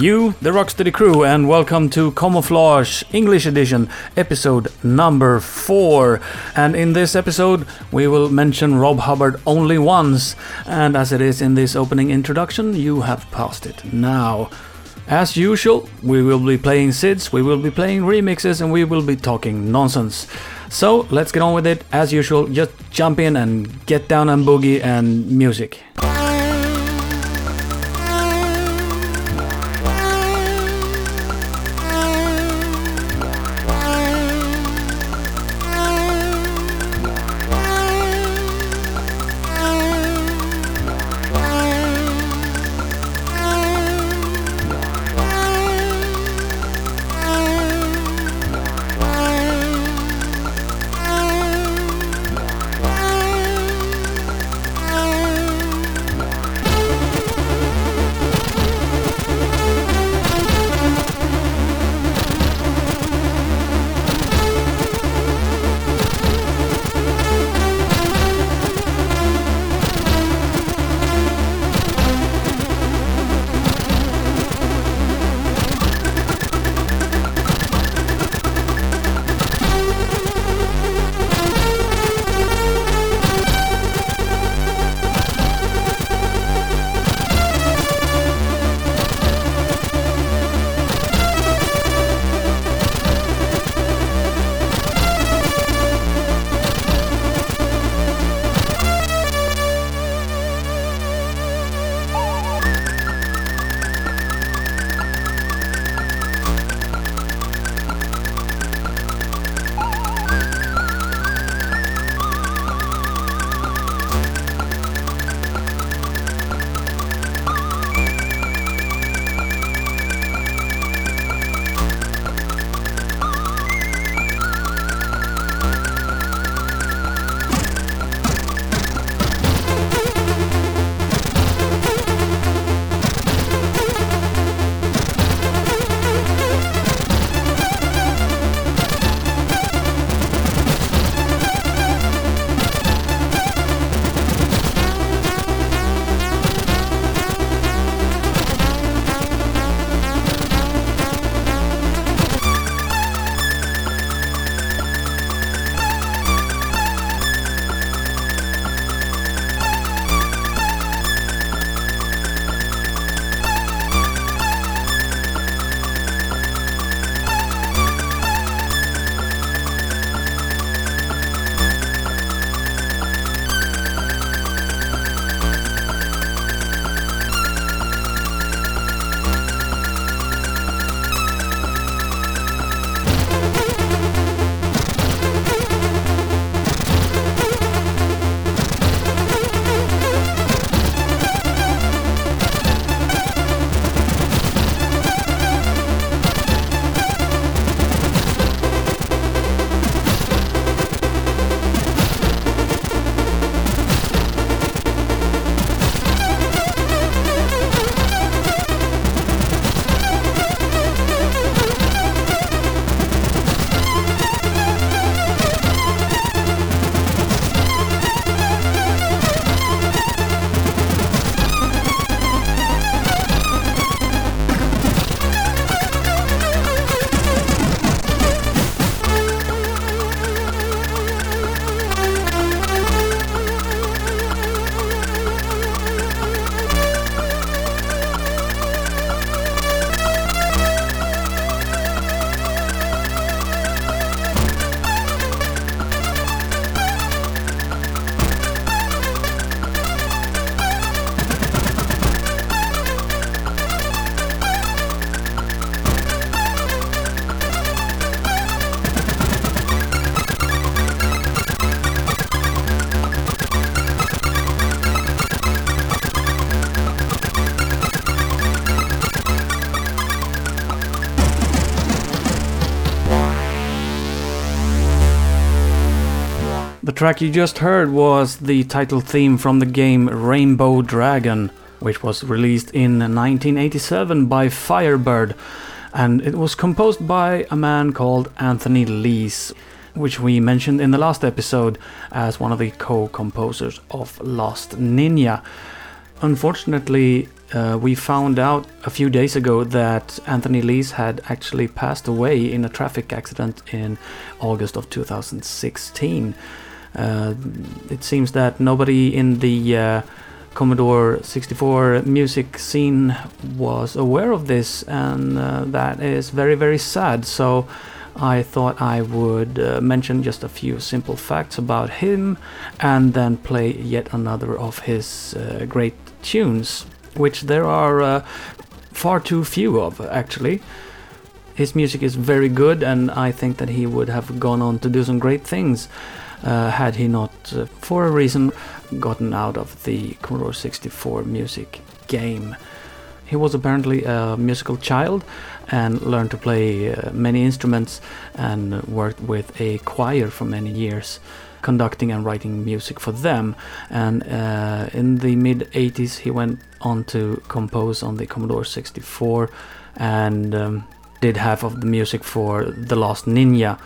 You, the Rocksteady crew, and welcome to Camouflage English Edition, episode number 4. And in this episode, we will mention Rob Hubbard only once, and as it is in this opening introduction, you have passed it now. As usual, we will be playing SIDS, we will be playing remixes, and we will be talking nonsense. So let's get on with it. As usual, just jump in and get down and boogie and music. Track you just heard was the title theme from the game Rainbow Dragon, which was released in 1987 by Firebird, and it was composed by a man called Anthony Lees, which we mentioned in the last episode as one of the co composers of Last Ninja. Unfortunately, Uh, we found out a few days ago that Anthony Lees had actually passed away in a traffic accident in August of 2016. Uh, it seems that nobody in the uh, Commodore 64 music scene was aware of this, and uh, that is very, very sad. So I thought I would uh, mention just a few simple facts about him and then play yet another of his uh, great tunes which there are uh, far too few of, actually. His music is very good, and I think that he would have gone on to do some great things uh, had he not, uh, for a reason, gotten out of the Commodore 64 music game. He was apparently a musical child and learned to play uh, many instruments and worked with a choir for many years conducting and writing music for them. And uh, in the mid 80s, he went on to compose on the Commodore 64 and um, did half of the music for The Last Ninja.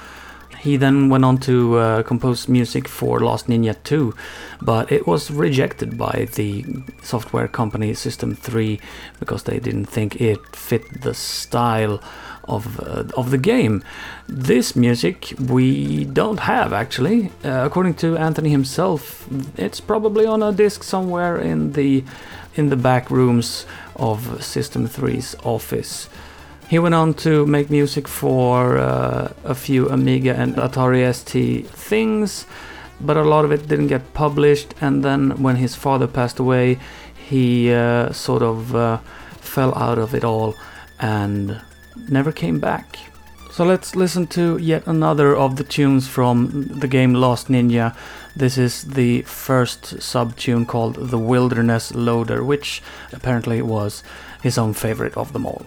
He then went on to uh, compose music for Last Ninja 2, but it was rejected by the software company System 3 because they didn't think it fit the style of uh, of the game. This music we don't have actually. Uh, according to Anthony himself, it's probably on a disc somewhere in the in the back rooms of System 3's office. He went on to make music for uh, a few Amiga and Atari ST things, but a lot of it didn't get published. And then when his father passed away, he uh, sort of uh, fell out of it all and never came back. So let's listen to yet another of the tunes from the game Last Ninja. This is the first sub tune called The Wilderness Loader, which apparently was his own favorite of them all.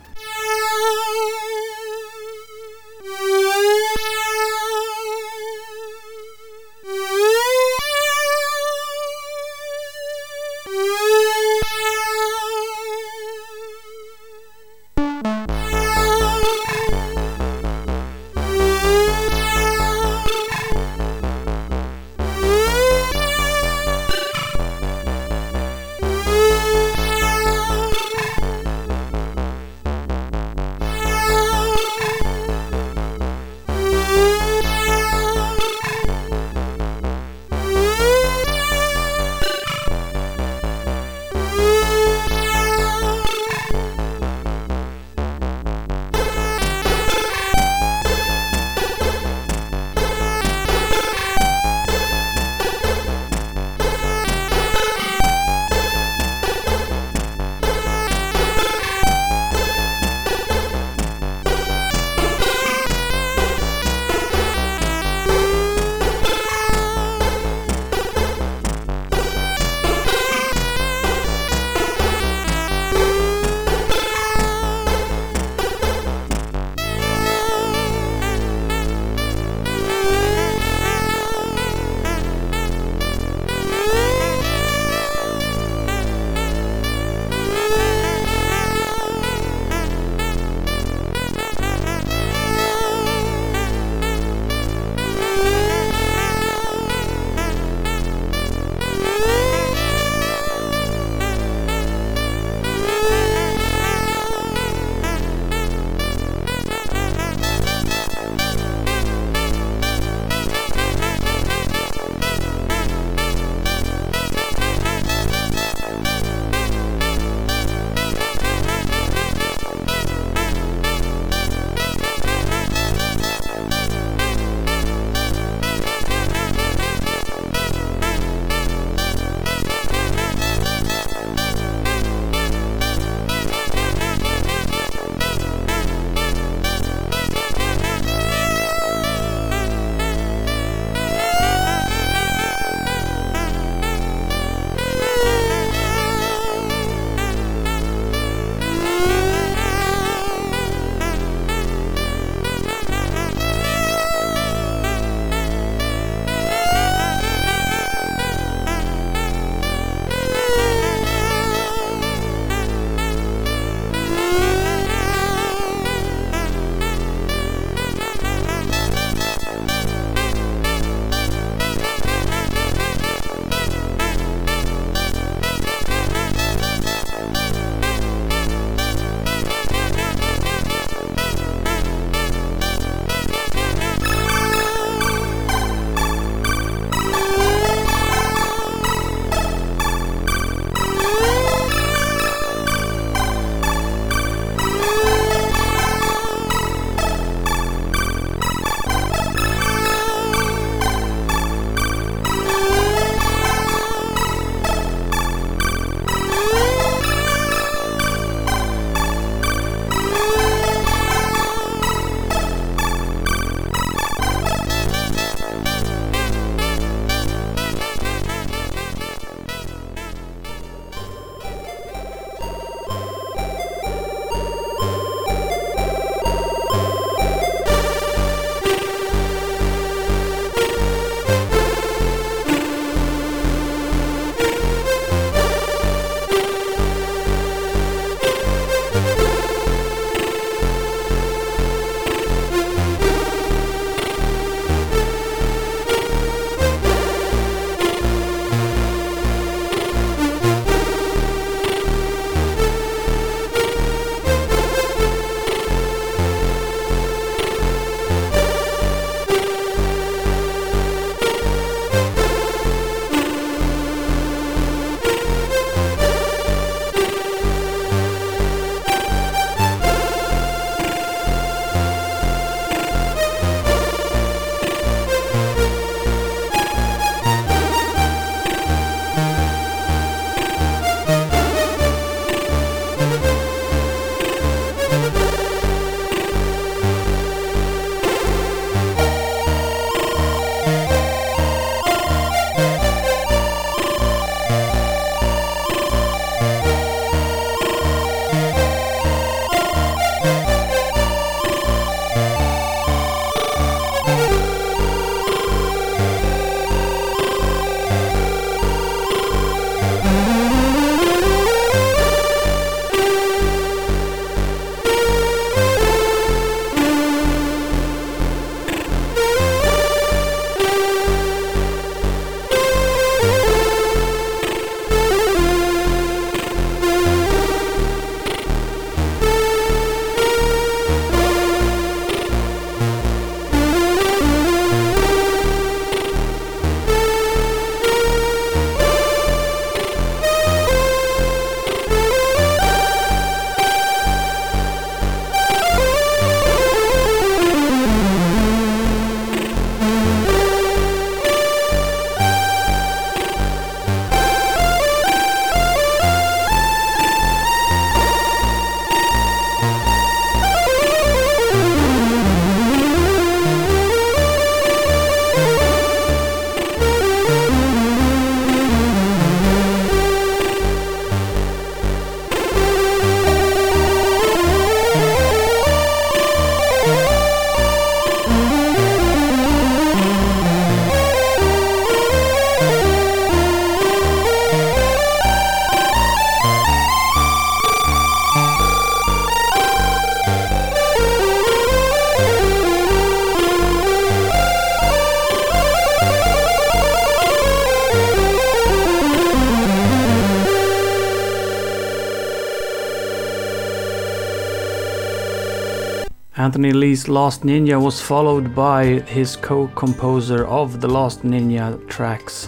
Lees' Last Ninja was followed by his co composer of the Last Ninja tracks,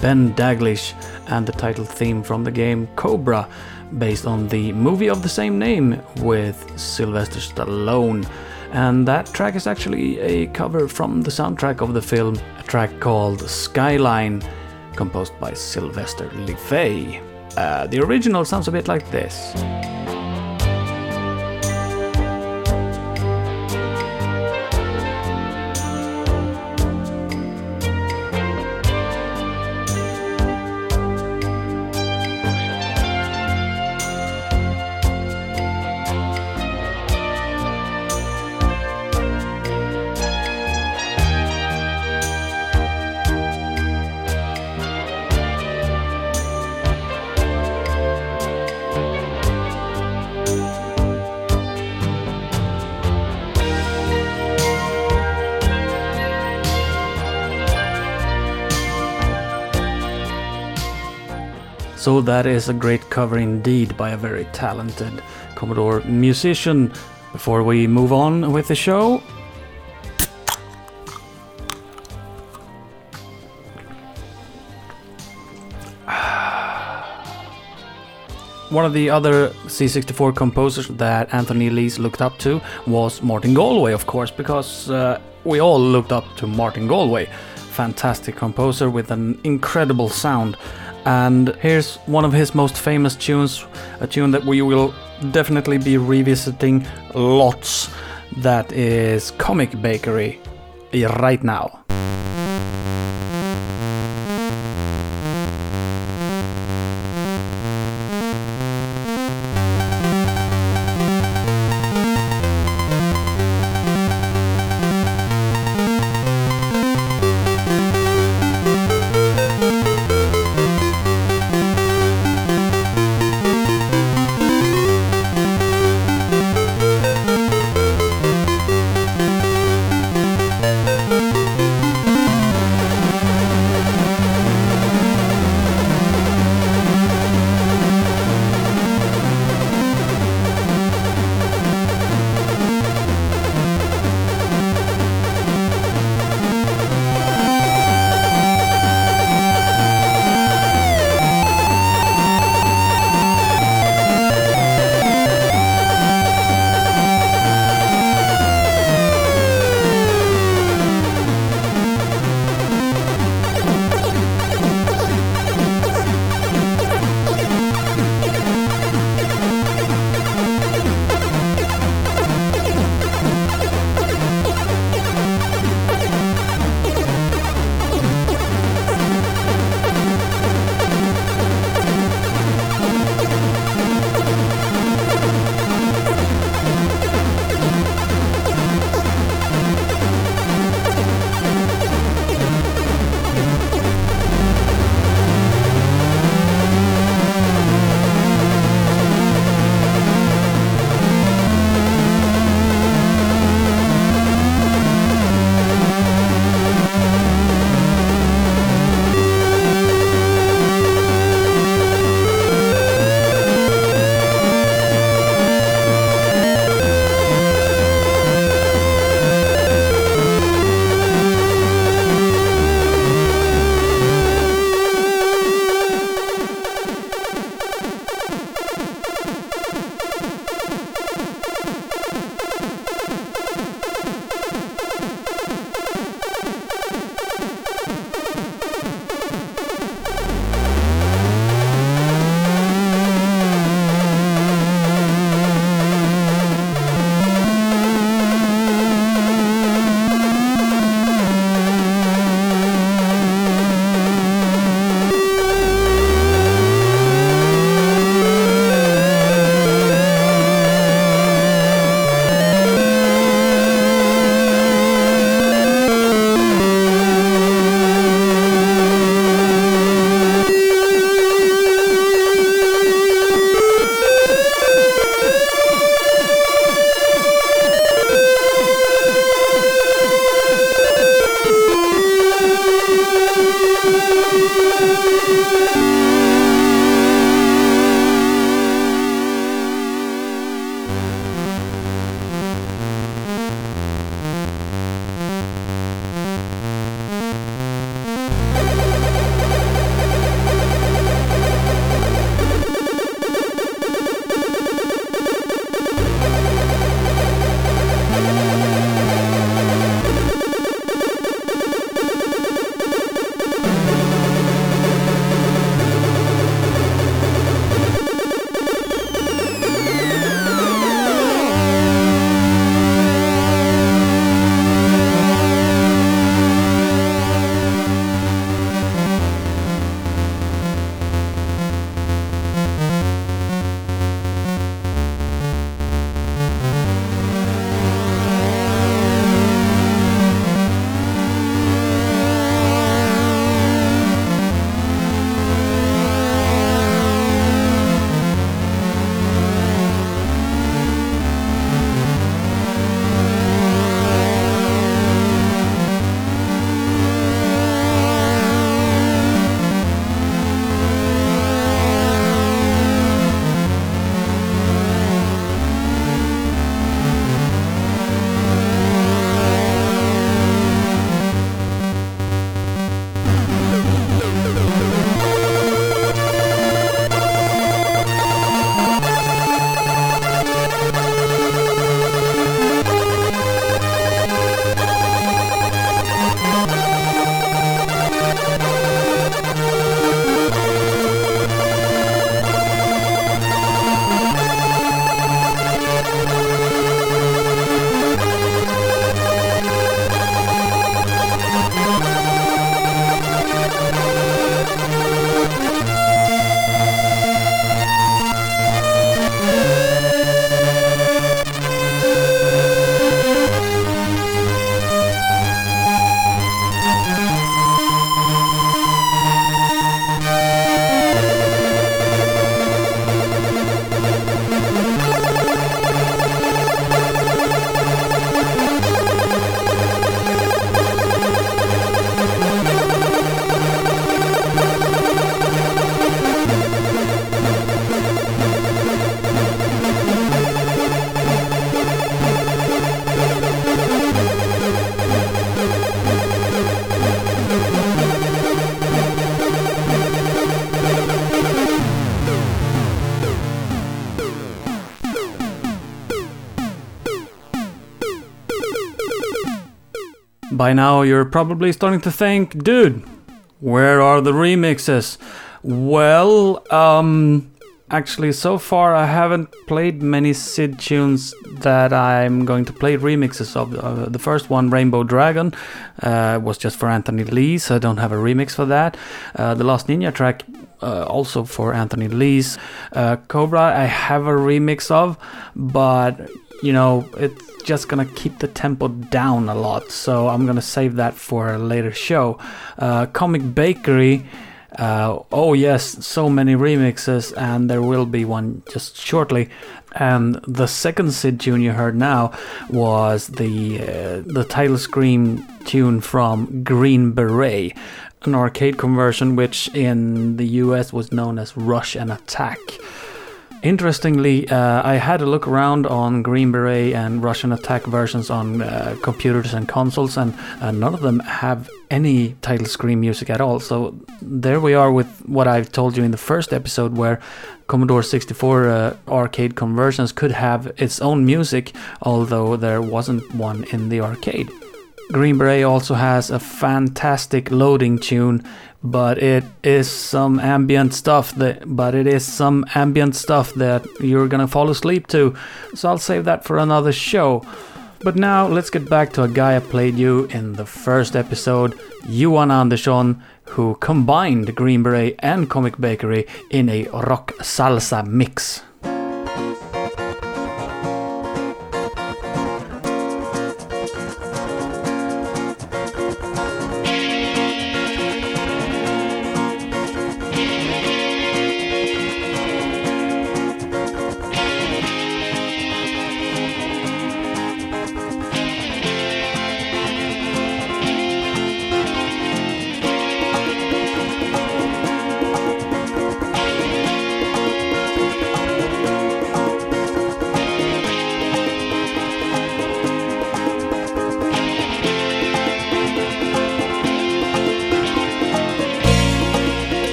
Ben Daglish, and the title theme from the game Cobra, based on the movie of the same name with Sylvester Stallone. And that track is actually a cover from the soundtrack of the film, a track called Skyline, composed by Sylvester Levay. Uh, the original sounds a bit like this. That is a great cover indeed by a very talented Commodore musician. Before we move on with the show, One of the other C64 composers that Anthony Lees looked up to was Martin Galway, of course, because uh, we all looked up to Martin Galway. Fantastic composer with an incredible sound and here's one of his most famous tunes, a tune that we will definitely be revisiting lots. That is Comic Bakery right now. By now, you're probably starting to think, dude, where are the remixes? Well, um, actually, so far I haven't played many Sid tunes that I'm going to play remixes of. Uh, the first one, Rainbow Dragon, uh, was just for Anthony Lee, so I don't have a remix for that. Uh, the Last Ninja track, uh, also for Anthony Lees. Uh, Cobra, I have a remix of, but you know, it's just gonna keep the tempo down a lot, so I'm gonna save that for a later show. Uh, Comic Bakery. Uh, oh yes, so many remixes, and there will be one just shortly. And the second Sid tune you heard now was the uh, the title screen tune from Green Beret, an arcade conversion which in the US was known as Rush'n Attack. Interestingly, uh, I had a look around on Green Beret and Rush'n Attack versions on uh, computers and consoles, and uh, none of them have any title screen music at all. So there we are with what I've told you in the first episode, where Commodore 64 uh, arcade conversions could have its own music, although there wasn't one in the arcade. Green Beret also has a fantastic loading tune, but it is some ambient stuff that but it is some ambient stuff that you're gonna fall asleep to. So I'll save that for another show. But now let's get back to a guy I played you in the first episode, Johan Andersson, who combined Green Beret and Comic Bakery in a rock salsa mix.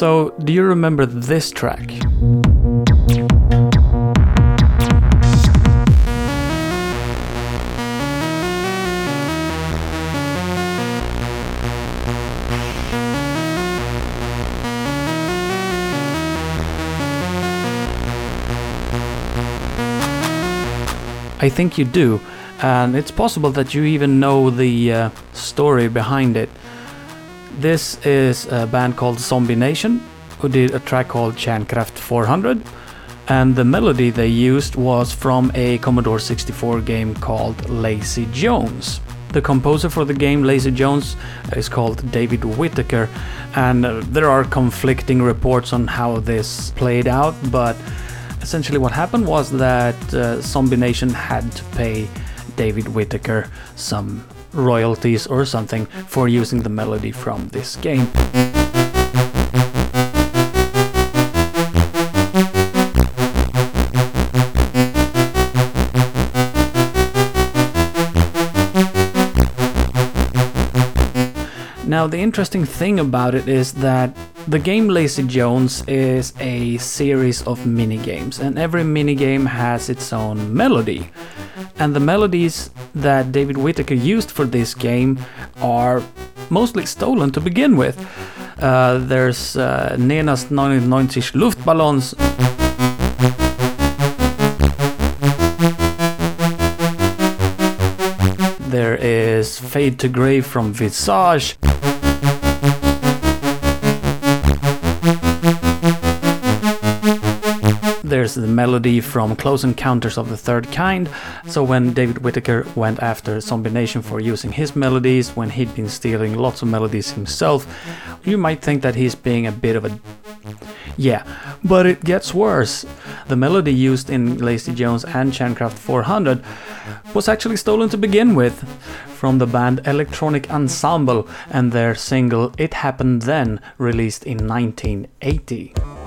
So, do you remember this track? I think you do, and it's possible that you even know the uh, story behind it. This is a band called Zombie Nation who did a track called Kärnkraft 400, and the melody they used was from a Commodore 64 game called Lazy Jones. The composer for the game, Lazy Jones, is called David Whittaker, and uh, there are conflicting reports on how this played out, but essentially what happened was that uh, Zombie Nation had to pay David Whittaker some royalties or something for using the melody from this game. Now, the interesting thing about it is that the game Lazy Jones is a series of mini games, and every mini game has its own melody. And the melodies that David Whittaker used for this game are mostly stolen to begin with. Uh, there's uh, Nena's 99 Luftballons. There is Fade to Grey from Visage. There's the melody from Close Encounters of the Third Kind. So when David Whittaker went after Zombie Nation for using his melodies, when he'd been stealing lots of melodies himself, you might think that he's being a bit of a yeah, but it gets worse. The melody used in Lazy Jones and Kärnkraft 400 was actually stolen to begin with from the band Electronic Ensemble and their single It Happened Then, released in 1980.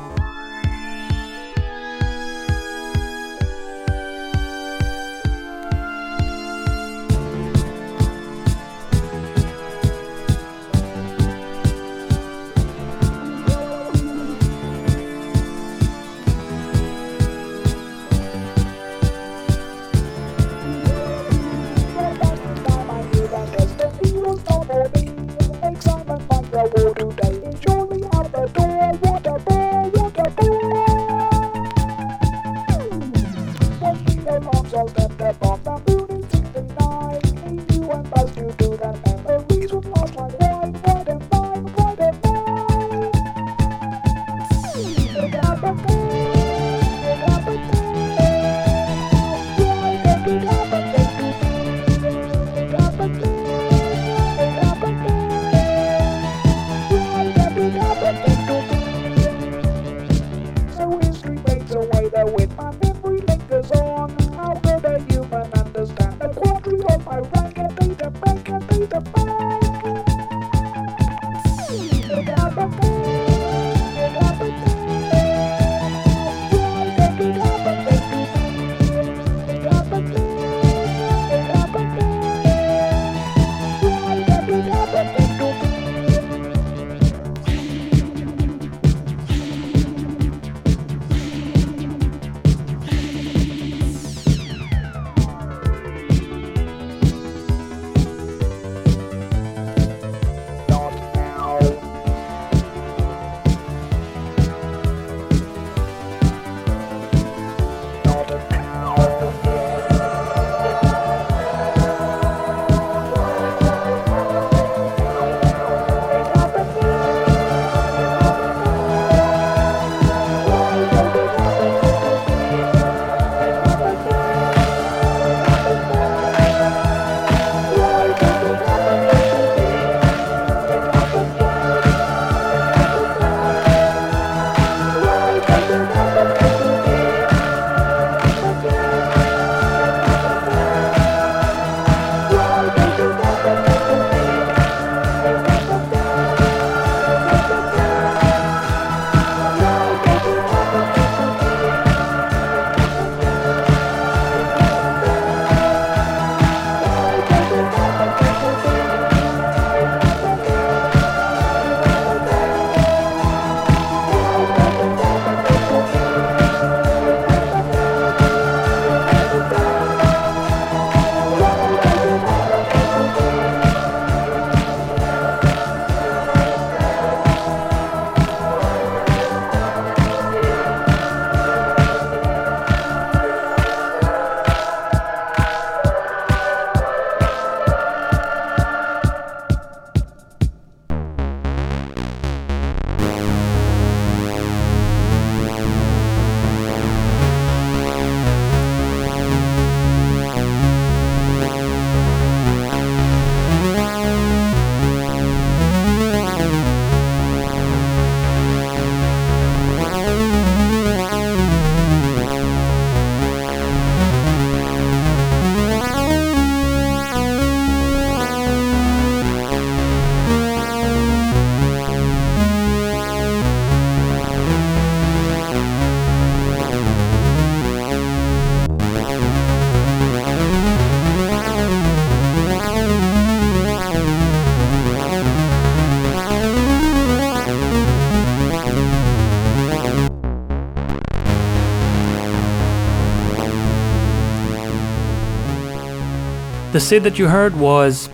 The Sid that you heard was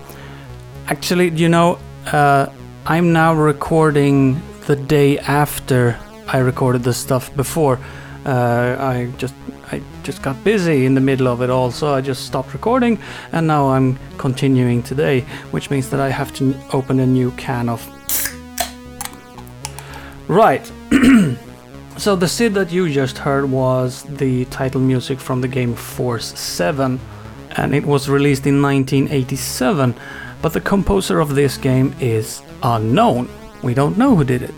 actually, you know, uh, I'm now recording the day after I recorded the stuff before. Uh, I just I just got busy in the middle of it all, so I just stopped recording, and now I'm continuing today, which means that I have to open a new can of. Right. so the Sid that you just heard was the title music from the game Force 7, and it was released in 1987, but the composer of this game is unknown. We don't know who did it.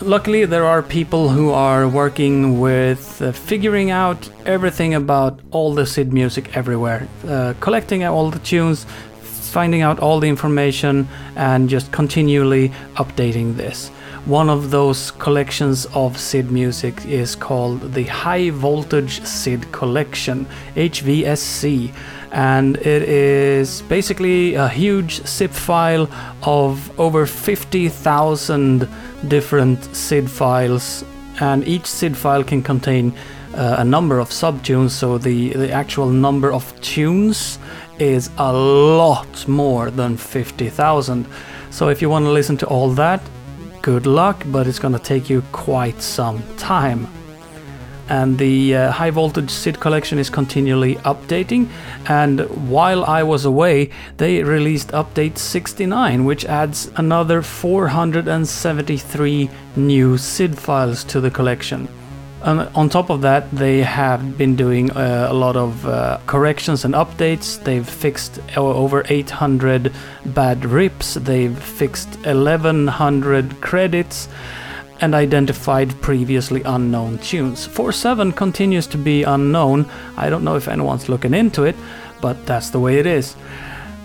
Luckily, there are people who are working with uh, figuring out everything about all the Sid music everywhere, uh, collecting all the tunes, finding out all the information, and just continually updating this. One of those collections of SID music is called the High Voltage SID Collection, HVSC and it is basically a huge zip file of over 50,000 different SID files, and each SID file can contain uh, a number of subtunes, so the, the actual number of tunes is a lot more than 50,000. So if you want to listen to all that, good luck, but it's gonna take you quite some time and the uh, high voltage SID collection is continually updating. And while I was away, they released update 69, which adds another 473 new SID files to the collection. And on top of that, they have been doing uh, a lot of uh, corrections and updates. They've fixed over 800 bad rips, they've fixed 1100 credits and identified previously unknown tunes. Force 7 continues to be unknown. I don't know if anyone's looking into it, but that's the way it is.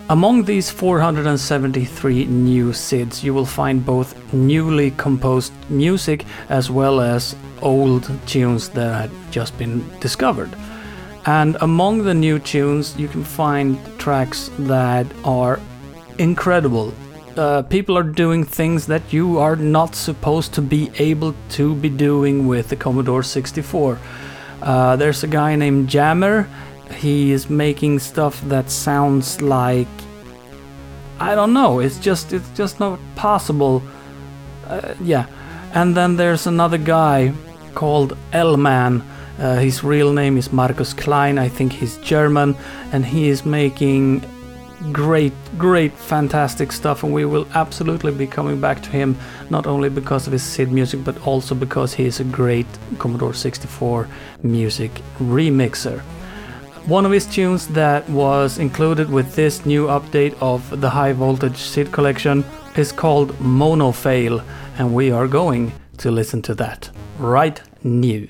Among these 473 new SIDs, you will find both newly composed music as well as old tunes that had just been discovered. And among the new tunes, you can find tracks that are incredible uh, people are doing things that you are not supposed to be able to be doing with the Commodore 64. Uh, there's a guy named Jammer. He is making stuff that sounds like I don't know. It's just it's just not possible. Uh, yeah, and then there's another guy called LMan. Uh, his real name is Markus Klein. I think he's German, and he is making great, great, fantastic stuff, and we will absolutely be coming back to him not only because of his SID music, but also because he is a great Commodore 64 music remixer. One of his tunes that was included with this new update of the High Voltage SID collection is called Monofail, and we are going to listen to that right now.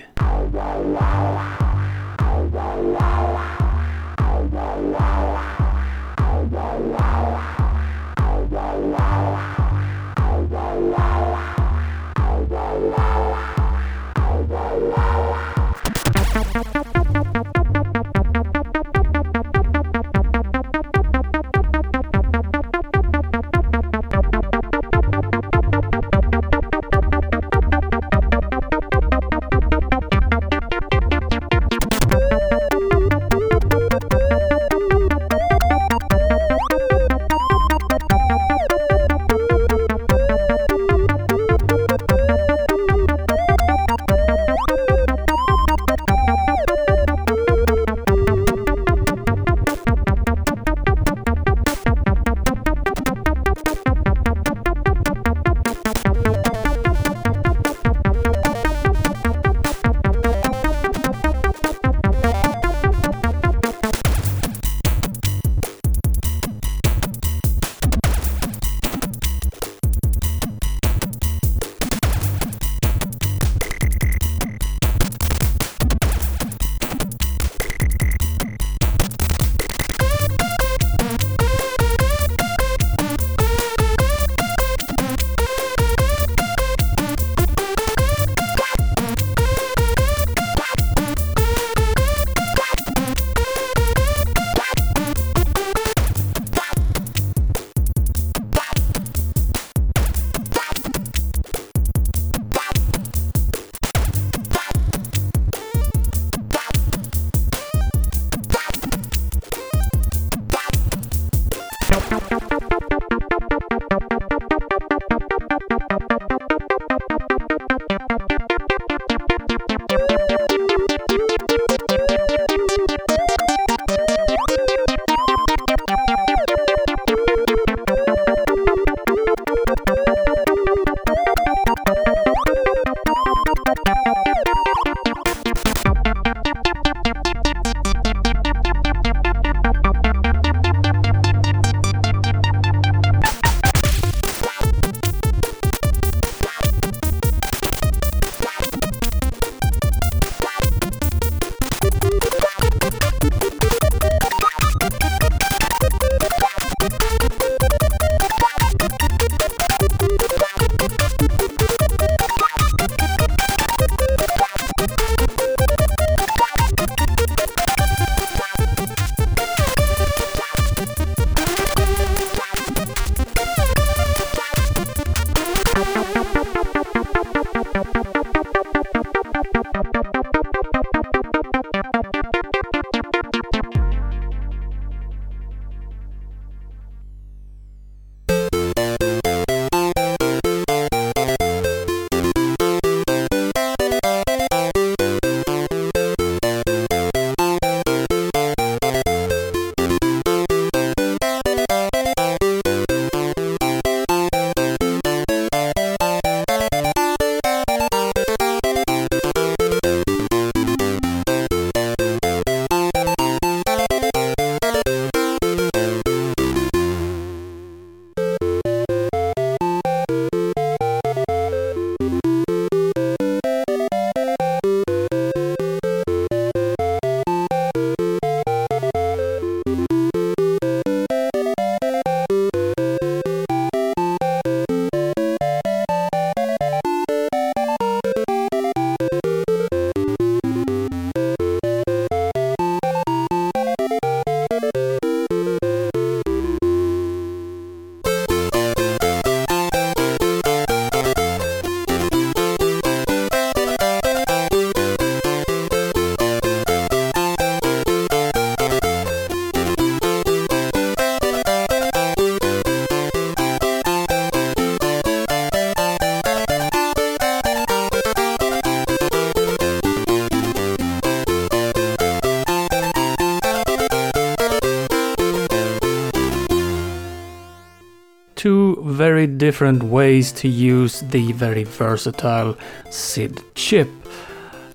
Different ways to use the very versatile SID chip.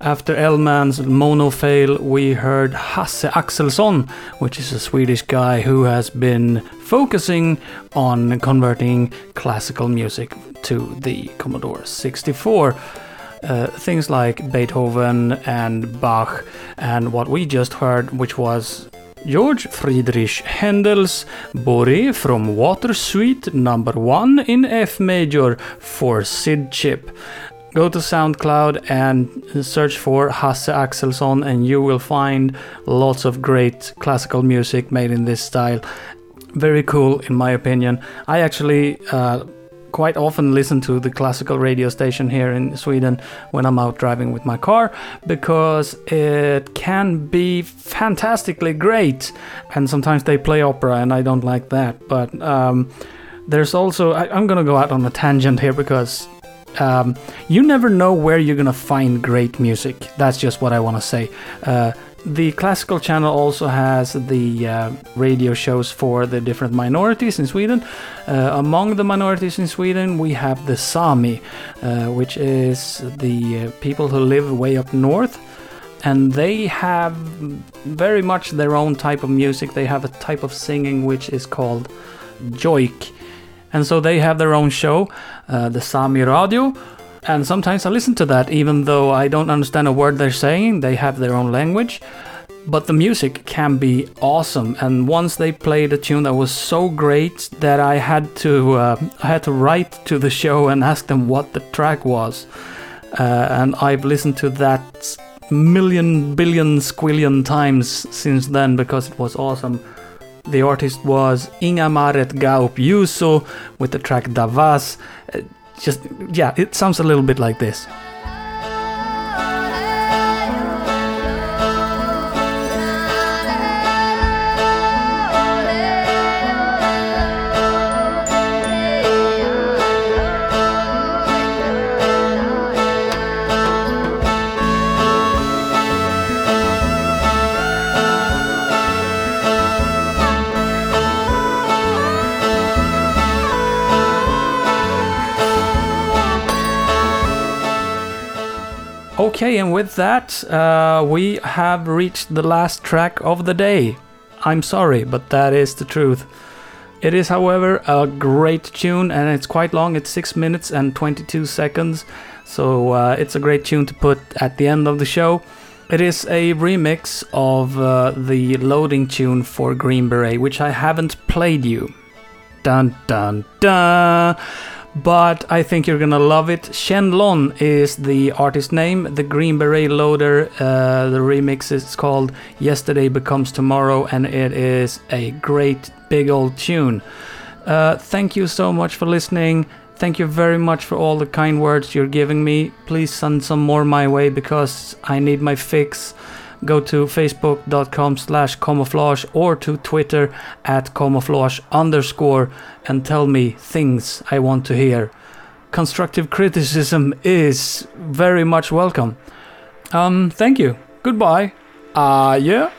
After LMan's mono fail, we heard Hasse Axelsson, which is a Swedish guy who has been focusing on converting classical music to the Commodore 64. Uh, things like Beethoven and Bach, and what we just heard, which was George Friedrich Handel's Bourrée from Water Suite number 1 in F major for SID chip. Go to SoundCloud and search for Hasse Axelsson, and you will find lots of great classical music made in this style. Very cool, in my opinion. I actually uh, quite often listen to the classical radio station here in Sweden when I'm out driving with my car because it can be fantastically great. And sometimes they play opera, and I don't like that. But um, there's also, I, I'm gonna go out on a tangent here because um, you never know where you're gonna find great music. That's just what I want to say. Uh, the classical channel also has the uh, radio shows for the different minorities in Sweden. Uh, among the minorities in Sweden, we have the Sami, uh, which is the uh, people who live way up north. And they have very much their own type of music. They have a type of singing which is called joik and so they have their own show, uh, the Sami Radio. And sometimes I listen to that, even though I don't understand a word they're saying. They have their own language. But the music can be awesome. And once they played a tune that was so great that I had to uh, I had to write to the show and ask them what the track was. Uh, and I've listened to that million billion squillion times since then because it was awesome. The artist was Inga Maret Gaup Juuso with the track Davas. Just, yeah, it sounds a little bit like this. With that, uh, we have reached the last track of the day. I'm sorry, but that is the truth. It is, however, a great tune and it's quite long. It's 6 minutes and 22 seconds, so uh, it's a great tune to put at the end of the show. It is a remix of uh, the loading tune for Green Beret, which I haven't played you. Dun dun dun! But I think you're gonna love it. Shenlon is the artist name. The Green Beret Loader, uh, the remix is called Yesterday Becomes Tomorrow, and it is a great big old tune. Uh, thank you so much for listening. Thank you very much for all the kind words you're giving me. Please send some more my way because I need my fix go to facebook.com slash camouflage or to Twitter at camouflage underscore and tell me things I want to hear. Constructive criticism is very much welcome. Um, thank you. Goodbye. Uh, yeah.